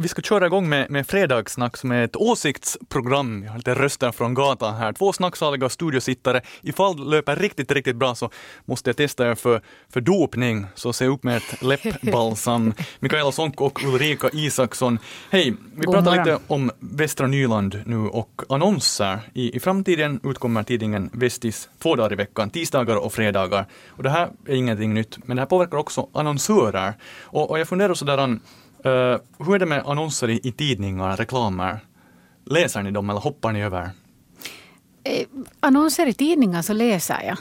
vi ska köra igång med, med Fredagssnack som är ett åsiktsprogram. Vi har lite röster från gatan här. Två snacksaliga studiosittare. Ifall det löper riktigt, riktigt bra så måste jag testa er för, för dopning. Så se upp med ett läppbalsam. Mikaela Sonko och Ulrika Isaksson. Hej, vi God pratar morgon. lite om Västra Nyland nu och annonser. I, I framtiden utkommer tidningen Vestis två dagar i veckan, tisdagar och fredagar. Och det här är ingenting nytt, men det här påverkar också annonsörer. Och, och jag funderar sådär, uh, hur är det med annonser i, i tidningar, reklamer? Läser ni dem eller hoppar ni över? Eh, annonser i tidningar så läser jag.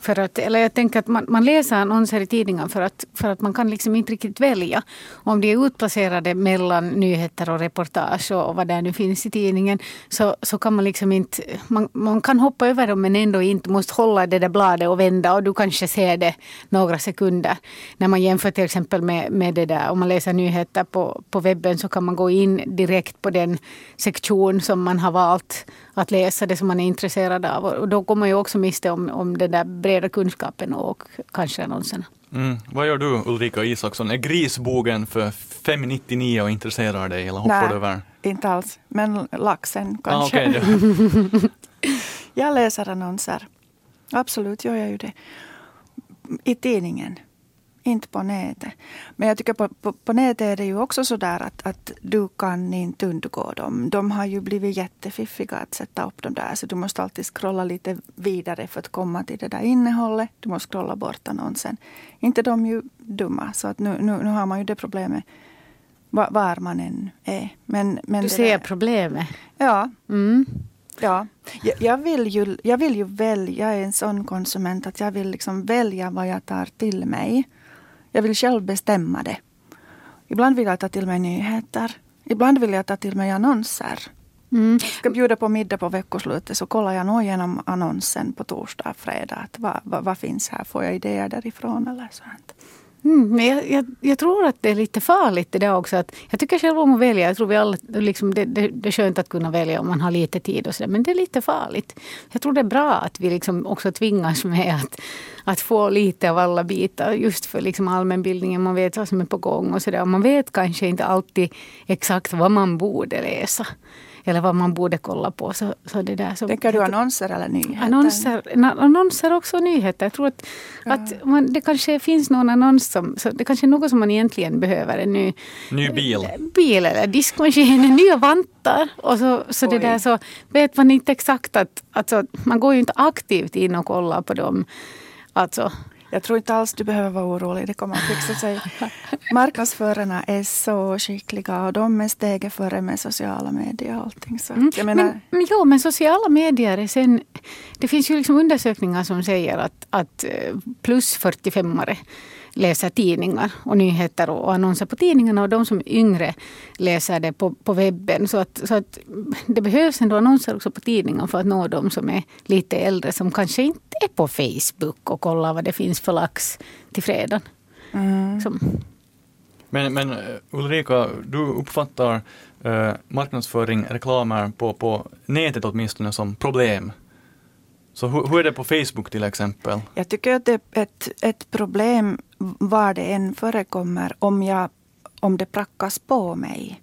För att, eller jag tänker att man, man läser annonser i tidningen för att, för att man kan liksom inte riktigt välja. Om de är utplacerade mellan nyheter och reportage och vad det nu finns i tidningen så, så kan man liksom inte... Man, man kan hoppa över dem men ändå inte måste hålla det där bladet och vända och du kanske ser det några sekunder. När man jämför till exempel med, med det där, om man läser nyheter på, på webben så kan man gå in direkt på den sektion som man har valt att läsa, det som man är intresserad av. Och då går man ju också miste om, om den där breda kunskapen och kanske annonserna. Mm. Vad gör du Ulrika Isaksson? Är grisbogen för 599 och intresserar dig eller hoppar Nej. du över? Inte alls, men laxen Ah, kanske. okej, det- Jag läser annonser. Absolut gör jag ju det. I tidningen. Inte på nätet. Men jag tycker på, på, på nätet är det ju också så där att, att du kan inte undgå dem. De har ju blivit jättefiffiga att sätta upp dem där. Så du måste alltid scrolla lite vidare för att komma till det där innehållet. Du måste scrolla bort annonsen. Inte de ju dumma. Så att nu, nu, nu har man ju det problemet var, var man än är. Men, men Du ser där- problemet. Ja, Mm. Ja, jag, jag, vill ju, jag vill ju välja, jag är en sån konsument att jag vill liksom välja vad jag tar till mig. Jag vill själv bestämma det. Ibland vill jag ta till mig nyheter. Ibland vill jag ta till mig annonser. Mm. Ska bjuda på middag på veckoslutet så kollar jag nog igenom annonsen på torsdag, fredag. Att vad, vad, vad finns här? Får jag idéer därifrån eller sånt? Mm, men jag, jag, jag tror att det är lite farligt det där också. Att jag tycker själv om att välja. Jag tror vi alla, liksom, det, det, det är skönt att kunna välja om man har lite tid och så där, Men det är lite farligt. Jag tror det är bra att vi liksom också tvingas med att, att få lite av alla bitar. Just för liksom allmänbildningen. Man vet vad som är på gång och så där. Man vet kanske inte alltid exakt vad man borde läsa. Eller vad man borde kolla på. Så, så det där, så Tänker du annonser eller nyheter? Annonser, annonser också och nyheter. Jag tror att, att man, det kanske finns någon annons som, så det kanske är något som man egentligen behöver. En ny Ny bil. bil eller diskmaskin, nya vantar. Och så, så det där så vet man inte exakt att, alltså, man går ju inte aktivt in och kollar på dem. Alltså, Jag tror inte alls du behöver vara orolig. Det kommer att fixa sig. Marknadsförarna är så skickliga och de är steget före med sociala medier och allting. Så Mm. jag menar, men, jo, men sociala medier är sen... Det finns ju liksom undersökningar som säger att, att eh, plus 45-are läser tidningar och nyheter och annonser på tidningarna och de som är yngre läser det på, på webben. Så att, så att det behövs ändå annonser också på tidningar för att nå de som är lite äldre som kanske inte är på Facebook och kollar vad det finns för lax till fredagen. mm. Men, men eh, Ulrika, du uppfattar eh, marknadsföring, reklamer på, på nätet åtminstone som problem. Så hur, hur är det på Facebook till exempel? Jag tycker att det är ett, ett problem var det än förekommer om, jag, om det prackas på mig.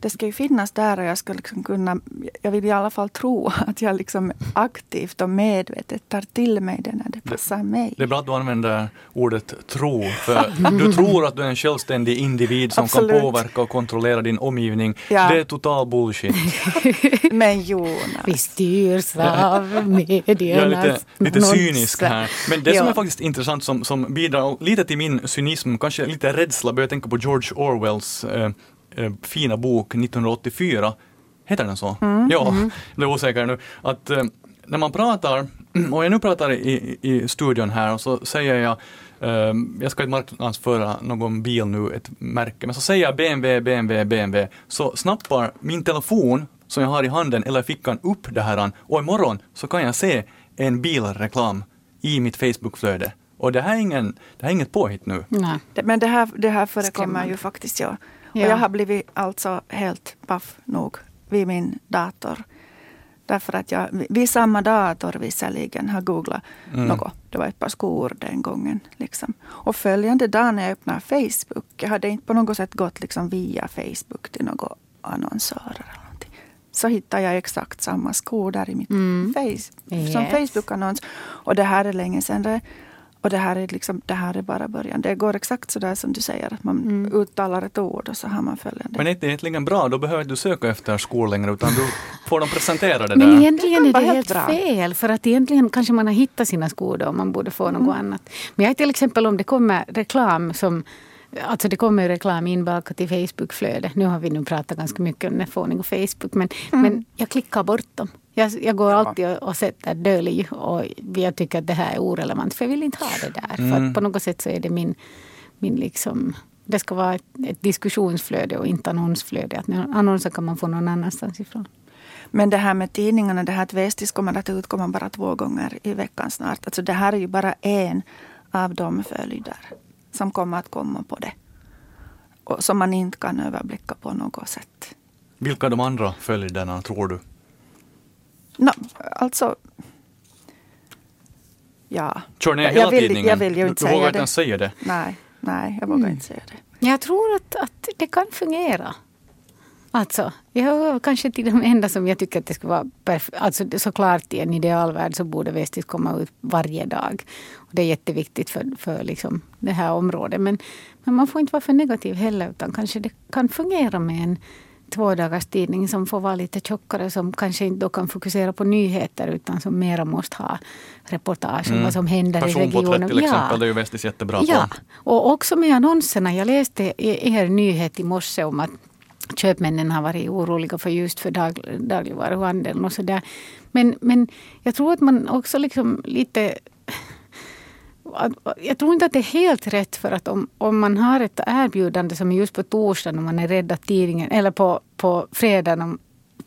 Det ska ju finnas där och jag ska liksom kunna, jag vill i alla fall tro att jag liksom aktivt och medvetet tar till mig det när det passar mig. Det är bra att du använder ordet tro, för du tror att du är en självständig individ som Absolut. kan påverka och kontrollera din omgivning. Ja. Det är total bullshit. Men Jonas, vi styrs av mediernas Jag är lite, lite cynisk här. Men det som Ja. är faktiskt intressant som, som bidrar lite till min cynism, kanske lite rädsla, börjar jag tänka på George Orwells eh, fina bok 1984. Heter den så? Ja, jag är osäker nu. Att eh, när man pratar, och jag nu pratar i, i studion här och så säger jag eh, jag ska inte marknadsföra någon bil nu, ett märke, men så säger jag BMW, BMW, BMW, så snappar min telefon som jag har i handen eller fickan upp det här och imorgon så kan jag se en bilreklam i mitt Facebookflöde. Och det här är, ingen, det här är inget påhitt nu. Nej. det- men det här, det här förekommer Skrämmande. ju faktiskt. Ja. Och Ja. jag har blivit alltså helt paff nog vid min dator. Därför att jag vid samma dator visserligen har googlat mm. något. Det var ett par skor den gången. Liksom. Och följande dag när jag öppnade Facebook, jag hade inte på något sätt gått liksom via Facebook till. Eller någonting. Så hittade jag exakt samma skor där i mitt mm. face, yes. som Facebook-annons. Och det här är länge sedan. Och det här, är liksom, det här är bara början. Det går exakt så där som du säger, att man mm. uttalar ett ord och så har man följande. Men det är inte egentligen bra, då behöver du söka efter skor längre utan du får dem presenterade där. Men egentligen är det helt bra. fel, för att egentligen kanske man har hittat sina skor då och man borde få mm. något annat. Men jag till exempel om det kommer reklam som Alltså det kommer ju reklam inbakat i Facebook-flödet. Nu har vi nu pratat ganska mycket om Nefåning och Facebook. Men, mm. men jag klickar bort dem. Jag, jag går ja. alltid och, och sätter dölj och jag tycker att det här är orelevant för jag vill inte ha det där. Mm. För på något sätt så är det min, min liksom det ska vara ett, ett diskussionsflöde och inte annonsflöde. Att annonser kan man få någon annanstans ifrån. Men det här med tidningarna, det här att Vestis kommer att utkomma bara två gånger i veckan snart. Alltså det här är ju bara en av de följder som kommer att komma på det. Och som man inte kan överblicka på något sätt. Vilka är de andra följderna tror du? No, alltså... Ja. Kör ni hela jag vill, tidningen? Jag vill ju inte du, du vågar inte ens säga det? Nej, nej jag vågar mm. inte säga det. Jag tror att, att det kan fungera. Alltså, jag är kanske till de enda som jag tycker att det ska vara perfekt. Alltså, såklart i en idealvärld så borde Vestis komma ut varje dag. Och det är jätteviktigt för, för liksom det här området. Men, men man får inte vara för negativ heller utan kanske det kan fungera med en tvådagars tidning som får vara lite tjockare som kanske inte då kan fokusera på nyheter utan som mera måste ha reportage om mm. vad som händer i regionen. till exempel, ja. det är ju Vestis jättebra ja. på. Och också med annonserna. Jag läste er nyhet i morse om att köpmännen har varit oroliga för just för dag, dagligvaruhandeln och sådär. Men, men jag tror att man också liksom lite jag tror inte att det är helt rätt för att om, om man har ett erbjudande som är just på torsdagen om man är rädd att tidningen, eller på, på fredagen,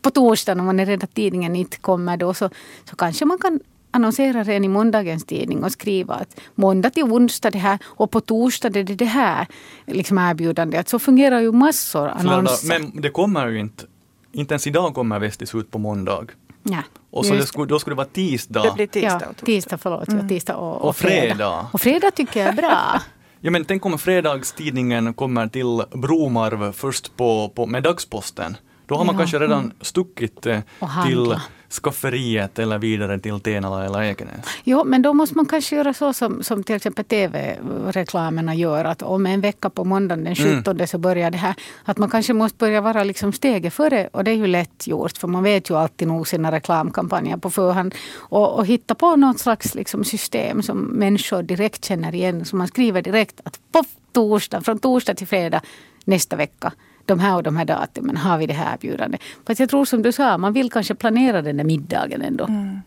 på torsdagen om man är rädd att tidningen inte kommer då så, så kanske man kan annonsera redan i måndagens tidning och skriva att måndag till onsdag det här och på torsdag är det det här liksom erbjudandet. Så fungerar ju massor annonser. Men det kommer ju inte, inte ens idag kommer Vestis ut på måndag. Ja. Och så det skulle, då skulle det vara tisdag. Det blir tisdag. Ja, tisdag, förlåt. Mm. Ja, tisdag och, och, och fredag. fredag. Och fredag tycker jag är bra. ja men tänk om fredagstidningen kommer till Bromarv först på, på, med dagsposten. Då har man ja. kanske redan mm. stuckit eh, till skafferiet eller vidare till Tenala eller Ekenäs. Jo, men då måste man kanske göra så som, som till exempel tv-reklamerna gör. Att om en vecka på måndagen den 17 mm. så börjar det här. Att man kanske måste börja vara liksom steget före. Och det är ju lätt gjort för man vet ju alltid nog sina reklamkampanjer på förhand. Och, och hitta på något slags liksom system som människor direkt känner igen. Så man skriver direkt att på torsdag, från torsdag till fredag nästa vecka de här och de här datumen har vi det här erbjudandet. Fast jag tror som du sa, man vill kanske planera den där middagen ändå. Mm.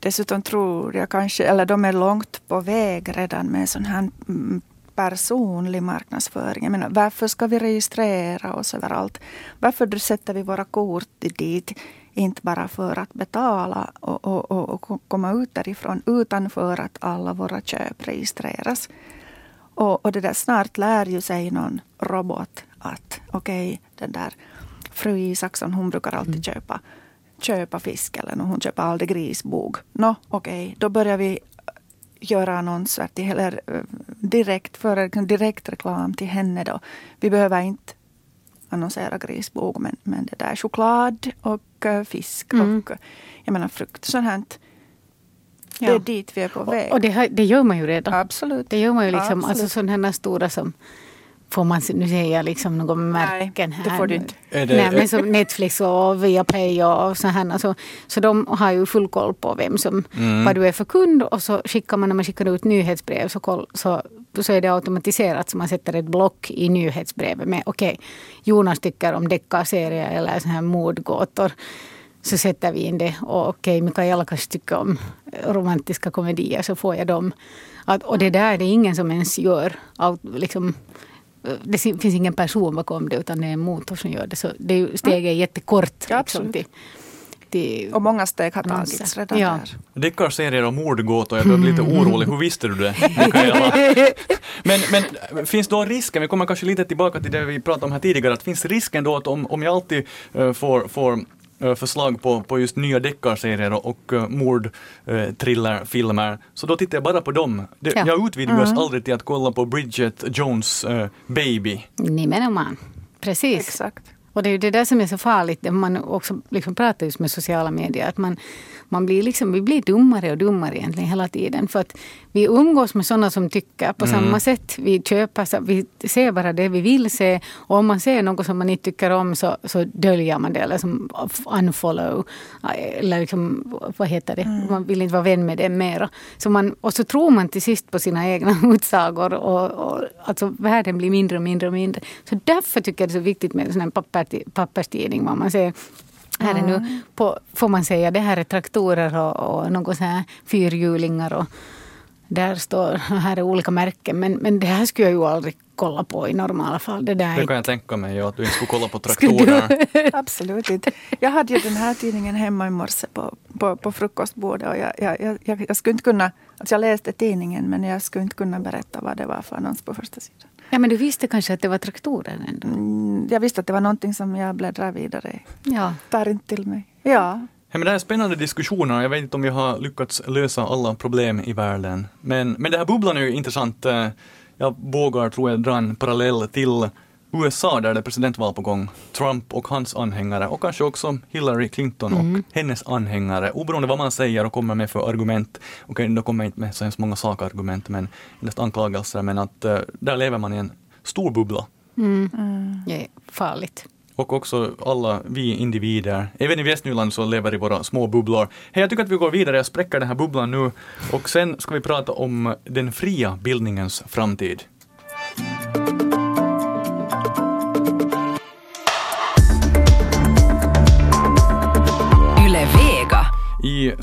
Dessutom tror jag kanske, eller de är långt på väg redan med sån här mm, personlig marknadsföring. Jag menar, varför ska vi registrera oss överallt? Varför sätter vi våra kort dit? Inte bara för att betala och, och, och, och komma ut därifrån utan för att alla våra köp registreras. Och, och det där snart lär ju sig någon robot att okej, okay, den där fru Isaksson hon brukar alltid mm. köpa, köpa fisk eller hon köper aldrig grisbog. Nå okej, okay, då börjar vi göra annonser till, eller eh, direkt, för direkt reklam till henne då. Vi behöver inte annonsera grisbog men, men det där choklad och uh, fisk mm. och jag menar frukt. Sånt här. Det är dit vi är på väg. Och, och det, det, gör man ju redan. Absolut. Det gör man ju liksom, alltså sådana här stora som Får man, nu säger jag liksom några märken här. Nej, det får du inte. Det... Nej, men som Netflix och Viaplay och så här. Alltså, så de har ju full koll på vem som, mm. vad du är för kund och så skickar man när man skickar ut nyhetsbrev så, koll, så, så är det automatiserat så man sätter ett block i nyhetsbrevet med okej, okay, Jonas tycker om deckarserier eller så här mordgåtor så sätter vi in det. Och okej, okay, Mikaela kanske tycker om romantiska komedier så får jag dem. Att, och det där det är ingen som ens gör. Liksom, det finns ingen person bakom det utan det är en motor som gör det. Så det steget är jättekort. Ja, liksom, till, till och många steg har tagits redan ja. där. Deckarserier och mordgåtor, jag bli lite orolig. Hur visste du det? men, men finns då risken, vi kommer kanske lite tillbaka till det vi pratade om här tidigare, att finns risken då att om, om jag alltid uh, får, får eh, förslag på, på just nya deckarserier och, och uh, mordthrillerfilmer. så då tittar jag bara på dem. Det, Ja. Jag utvidgas Mm. aldrig till att kolla på Bridget Jones uh, Baby. Nimenomaan. Precis. Exakt. Och det är ju det där som är så farligt. Det man också liksom pratar just med sociala medier. Att man, man blir liksom, vi blir dummare och dummare egentligen hela tiden. För att vi umgås med sådana som tycker på samma sätt. Vi köper, så- vi ser bara det vi vill se. Och om man ser något som man inte tycker om så, så döljer man det. Eller som unfollow. Eller liksom, vad heter det? Man vill inte vara vän med det mera. Så man, och så tror man till sist på sina egna utsagor. Och, och, alltså världen blir mindre och mindre och mindre. Så därför tycker jag det är så viktigt med en sån här papper, papperstidning. Vad man ser. Här är nu, på, får man säga, det här är traktorer och, och något så här fyrhjulingar. Och där står, här är olika märken. Men, men det här skulle jag ju aldrig kolla på i normala fall. Det där Det kan jag tänka mig, ja, att du inte skulle kolla på traktorer. Absolut inte. Jag hade ju den här tidningen hemma i morse på, på, på frukostbordet. Och jag, jag, jag, jag, jag skulle inte kunna, alltså jag läste tidningen men jag skulle inte kunna berätta vad det var för annons på första sidan. Ja, men du visste kanske att det var traktorer ändå? Mm, jag visste att det var någonting som jag bläddrar vidare i. Ja. Tar inte till mig. Ja, Ja, men det här är spännande diskussioner. Jag vet inte om vi har lyckats lösa alla problem i världen. Men, men det här bubblan är ju intressant. Jag vågar, tror jag, dra en parallell till USA där det är presidentval på gång. Trump och hans anhängare och kanske också Hillary Clinton och hennes anhängare. Oberoende vad man säger och kommer med för argument. Okej, då kommer jag inte med så hemskt många sakargument men endast anklagelser. Men att eh, där lever man i en stor bubbla. Mm. Det är farligt. Och också alla vi individer. Även i Västnyland så lever i våra små bubblor. Hej, jag tycker att vi går vidare. Jag spräcker den här bubblan nu. Och sen ska vi prata om den fria bildningens framtid.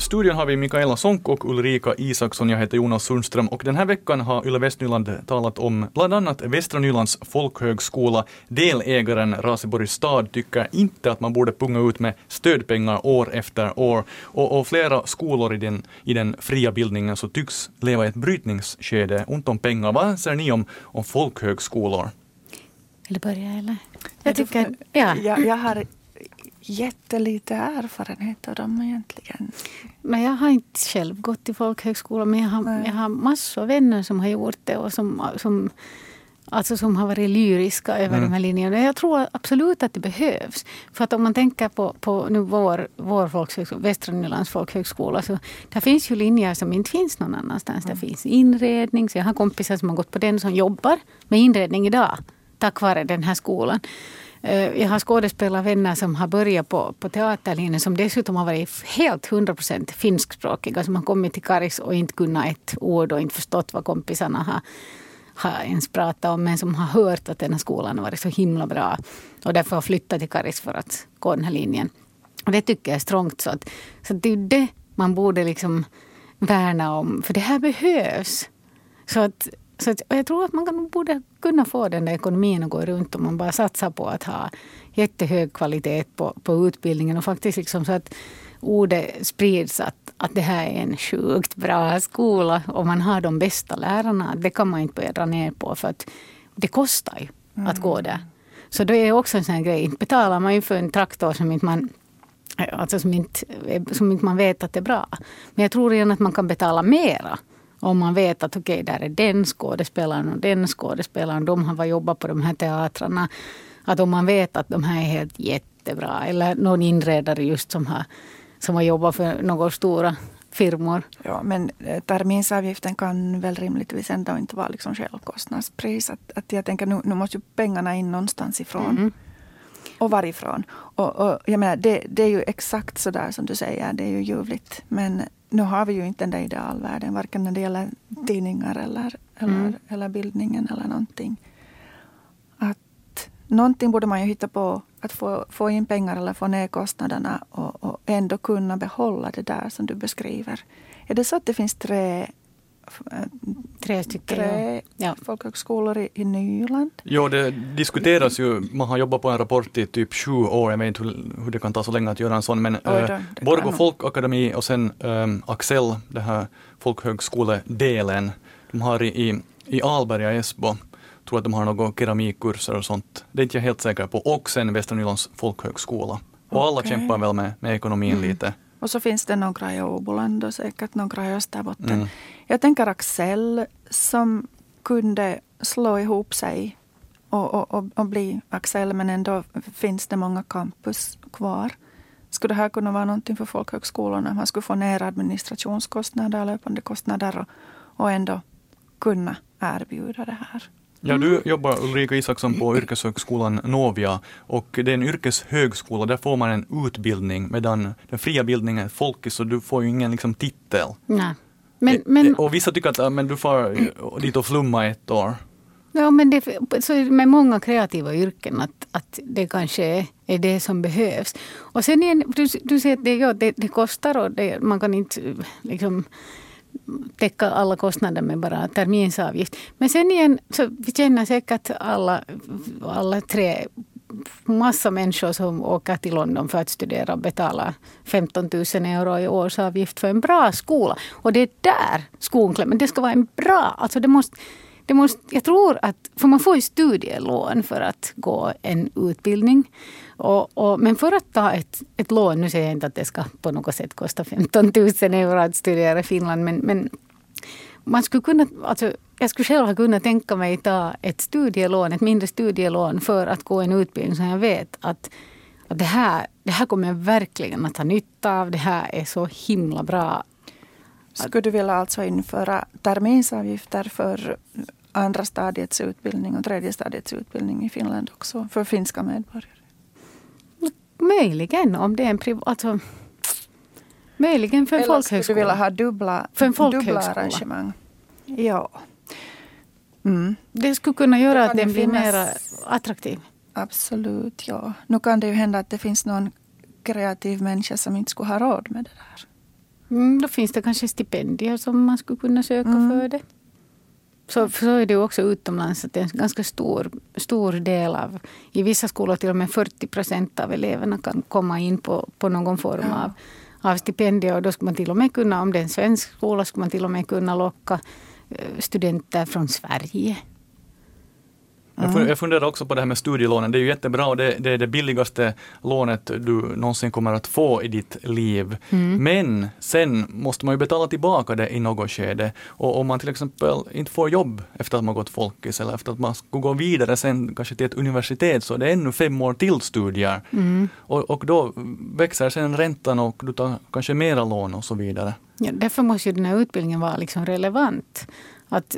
Studion har vi Mikaela Sonk och Ulrika Isaksson. Jag heter Jonas Sundström och den här veckan har Yle Västnyland talat om bland annat Västra Nylands folkhögskola. Delägaren Raseborgs stad tycker inte att man borde punga ut med stödpengar år efter år och, och flera skolor i den, i den fria bildningen så tycks leva i ett brytningsskede, ont om pengar. Vad anser ni om, om folkhögskolor? Eller börja eller? Ja, Jag du tycker, ja. jag, jag har jättelite erfarenhet av dem egentligen. Men jag har inte själv gått i folkhögskola men jag har, Nej. jag har massor av vänner som har gjort det och som, som, alltså som har varit lyriska över de här linjerna. Jag tror absolut att det behövs. För att om man tänker på, på nu vår, vår folkhögskola, Västra Nylands folkhögskola så där finns ju linjer som inte finns någon annanstans. Där finns inredning, så jag har kompisar som har gått på den som jobbar med inredning idag tack vare den här skolan. Eh, jag har skådespelarvänner som har börjat på, på teaterlinjen som dessutom har varit helt 100% finskspråkiga som har kommit till Karis och inte kunnat ett ord och inte förstått vad kompisarna har, har ens pratat om men som har hört att den här skolan har varit så himla bra och därför har flyttat till Karis för att gå den här linjen. Och det tycker jag är strångt. Så, att, så det är ju det man borde liksom värna om för det här behövs. Så att, så att, jag tror att man kan, borde kunna få den där ekonomin att gå runt om man bara satsar på att ha jättehög kvalitet på, på utbildningen och faktiskt liksom så att ordet sprids att, att det här är en sjukt bra skola och man har de bästa lärarna. Det kan man inte börja dra ner på för att det kostar ju att gå där. Så det är också en sån här grej. Betalar man ju för en traktor som inte man Alltså som inte, som inte man vet att det är bra. Men jag tror igen att man kan betala mera om man vet att okej, där är den skådespelaren och den skådespelaren. De har varit jobbat på de här teatrarna. Att om man vet att de här är helt jättebra. Eller någon inredare just som har, som har jobbat för några stora firmor. Ja, men eh, terminsavgiften kan väl rimligtvis ändå inte vara liksom självkostnadspris. Att, att jag tänker nu, nu måste ju pengarna in någonstans ifrån. Mm. Och varifrån. Och, och jag menar, det, det är ju exakt så där som du säger, det är ju ljuvligt. Men nu har vi ju inte den där idealvärlden, varken när det gäller tidningar eller, eller, Mm. eller bildningen eller någonting. Att någonting borde man ju hitta på, att få, få in pengar eller få ner kostnaderna och, och ändå kunna behålla det där som du beskriver. Är det så att det finns tre, Tre stycken. tre Ja. folkhögskolor i, i Nyland? Jo, det diskuteras ju. Man har jobbat på en rapport i typ sju år. Jag vet inte hur, hur det kan ta så länge att göra en sån. Men då, äh, Borgå folkakademi och sen ähm, Axel, det här folkhögskoledelen. De har i, i, i Alberga Esbo, tror att de har några keramikkurser och sånt. Det är inte jag helt säker på. Och sen Västra Nylands folkhögskola. Och alla kämpar väl med, med ekonomin lite. Och så finns det några i Åboland och säkert några i Österbotten. Mm. Jag tänker Axel som kunde slå ihop sig och, och, och, och bli Axel men ändå finns det många campus kvar. Skulle det här kunna vara någonting för folkhögskolorna? Man skulle få ner administrationskostnader, löpande kostnader och, och ändå kunna erbjuda det här. Ja, du jobbar Ulrika Isaksson på yrkeshögskolan Novia och det är en yrkeshögskola, där får man en utbildning medan den fria bildningen är folkis så du får ju ingen liksom, titel. Nej. Men, men, Och vissa tycker att men du får dit och flumma ett år. ja, men det, så med många kreativa yrken att, att det kanske är, är det som behövs. Och sen igen, du, du säger att det, ja, det, det kostar och det, man kan inte liksom, täcka alla kostnader med bara terminsavgift. Men sen igen, så vi känner säkert alla, alla tre massa människor som åker till London för att studera och betalar 15 000 euro i årsavgift för en bra skola. Och det är där skon klämmer. Det ska vara en bra, alltså det måste det måste, jag tror att, för man får ju studielån för att gå en utbildning. Och, och, men för att ta ett, ett lån, nu säger jag inte att det ska på något sätt kosta 15 000 euro att studera i Finland, men, men man skulle kunna, alltså, jag skulle själv kunna tänka mig ta ett studielån, ett mindre studielån för att gå en utbildning som jag vet att, att det, här, det här kommer jag verkligen att ha nytta av. Det här är så himla bra. Skulle du vilja alltså införa terminsavgifter för andra stadiets utbildning och tredje stadiets utbildning i Finland också för finska medborgare? Möjligen om det är en privat... Alltså, möjligen för en Eller skulle du vilja folkhögskola. ha dubbla, För en dubbla folkhögskola. arrangemang? Ja. Mm, Det skulle kunna göra att den blir mer attraktiv. absolut, ja. Nu kan det ju hända att det finns någon kreativ människa som inte skulle ha råd med det där. Mm, då finns det kanske stipendier som man skulle kunna söka Mm. för det. Så, så är det också utomlands att det är en ganska stor, stor del av, i vissa skolor till och med 40 procent av eleverna kan komma in på, på någon form av, av stipendier. Och då skulle man till och med kunna, om det är en svensk skola, skulle man till och med kunna locka eh, studenter från Sverige. Jag fun- Jag funderar också på det här med studielånen. Det är ju jättebra och det, det är det billigaste lånet du någonsin kommer att få i ditt liv. Men sen måste man ju betala tillbaka det i något skede. Och om man till exempel inte får jobb efter att man gått folkis eller efter att man ska gå vidare sen kanske till ett universitet så det är ännu fem år till studier. Och, och då växer sen räntan och du tar kanske mera lån och så vidare. Ja, därför måste ju den här utbildningen vara liksom relevant. Att,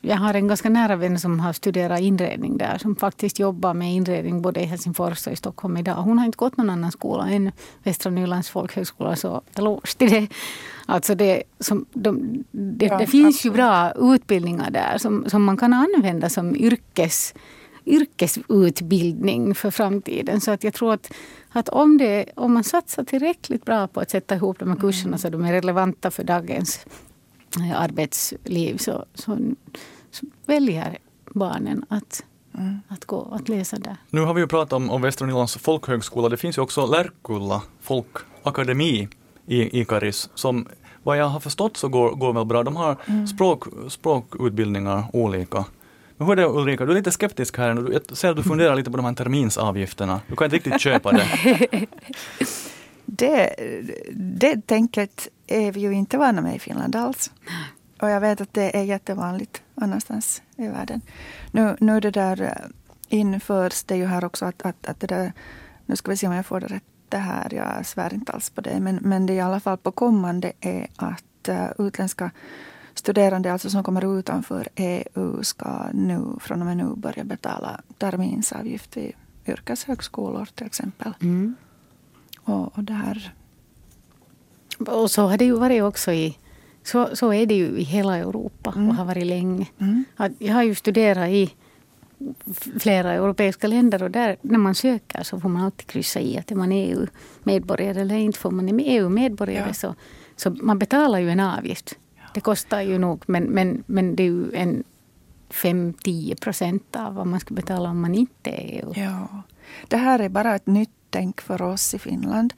jag har en ganska nära vän som har studerat inredning där, som faktiskt jobbar med inredning både i Helsingfors och i Stockholm idag. Hon har inte gått någon annan skola än Västra Nylands folkhögskola, så eloge till det. Alltså det, som, de, det, Ja, det finns absolut. ju bra utbildningar där som, som man kan använda som yrkes, yrkesutbildning för framtiden. Så att jag tror att, att om, det, om man satsar tillräckligt bra på att sätta ihop de här kurserna så de är relevanta för dagens arbetsliv så, så, så väljer barnen att, att, gå, att läsa där. Nu har vi ju pratat om, om Västra Nylands folkhögskola. Det finns ju också Lärkulla folkakademi i, i Karis som vad jag har förstått så går, går väl bra. De har språk, språkutbildningar olika. Men hur är det Ulrika, du är lite skeptisk här nu. Jag ser att du funderar lite på de här terminsavgifterna. Du kan inte riktigt köpa det. Det, det tänket är vi ju inte vana med i Finland alls. Och jag vet att det är jättevanligt annanstans i världen. Nu, nu det där eh, införs det ju här också att, att, att det där, nu ska vi se om jag får det rätt det här, jag svär inte alls på det, men, men det är i alla fall på kommande är att uh, utländska studerande alltså som kommer utanför EU ska nu från och med nu börja betala terminsavgift vid yrkeshögskolor till exempel. Och, och det här, Och så har det ju varit också i så, så är det ju i hela Europa och har varit länge. Att Jag har ju studerat i flera europeiska länder och där när man söker så får man alltid kryssa i att är man EU-medborgare eller inte. Får man är EU-medborgare Ja. så, så man betalar ju en avgift. Det kostar ju nog men, men, men det är ju en 5-10 procent av vad man ska betala om man inte är EU. Ja, det här är bara ett nytt tänk för oss i Finland.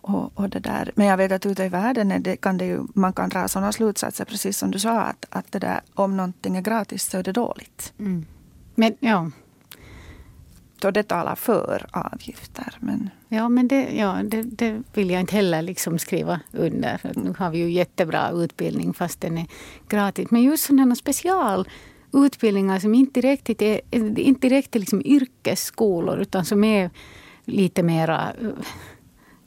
Och, och det där. Men jag vet att ute i världen är det, kan det ju, man kan dra sådana slutsatser, precis som du sa, att, att det där, om någonting är gratis så är det dåligt. Mm. Men ja. och det talar för avgifter. Men Ja, men det, ja, det, det vill jag inte heller liksom skriva under. För nu har vi ju jättebra utbildning fast den är gratis. Men just sådana specialutbildningar som inte direkt är, inte är liksom yrkesskolor utan som är lite mera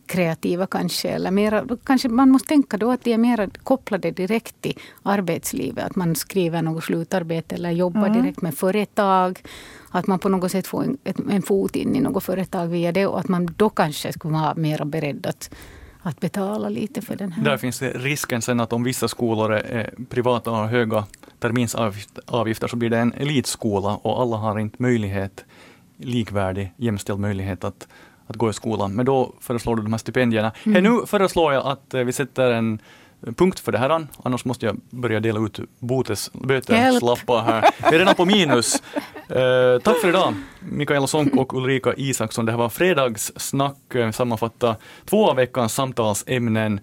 kreativa kanske. Eller mera, kanske man måste tänka då att de är mer kopplade direkt till arbetslivet. Att man skriver något slutarbete eller jobbar Mm. direkt med företag. Att man på något sätt får en, en fot in i något företag via det. Och att man då kanske skulle vara mer beredd att, att betala lite för den här. Där finns det risken sen att om vissa skolor är är privata och har höga terminsavgifter så blir det en elitskola och alla har inte möjlighet, likvärdig, jämställd möjlighet att, att gå i skolan. Men då föreslår du de här stipendierna. Hey, nu föreslår jag att eh, vi sätter en punkt för det här, annars måste jag börja dela ut botes, böteslappar här. Vi är redan på minus. Eh, tack för idag, Mikaela Sonck och Ulrika Isaksson. Det här var fredagssnack, eh, sammanfatta två av veckans samtalsämnen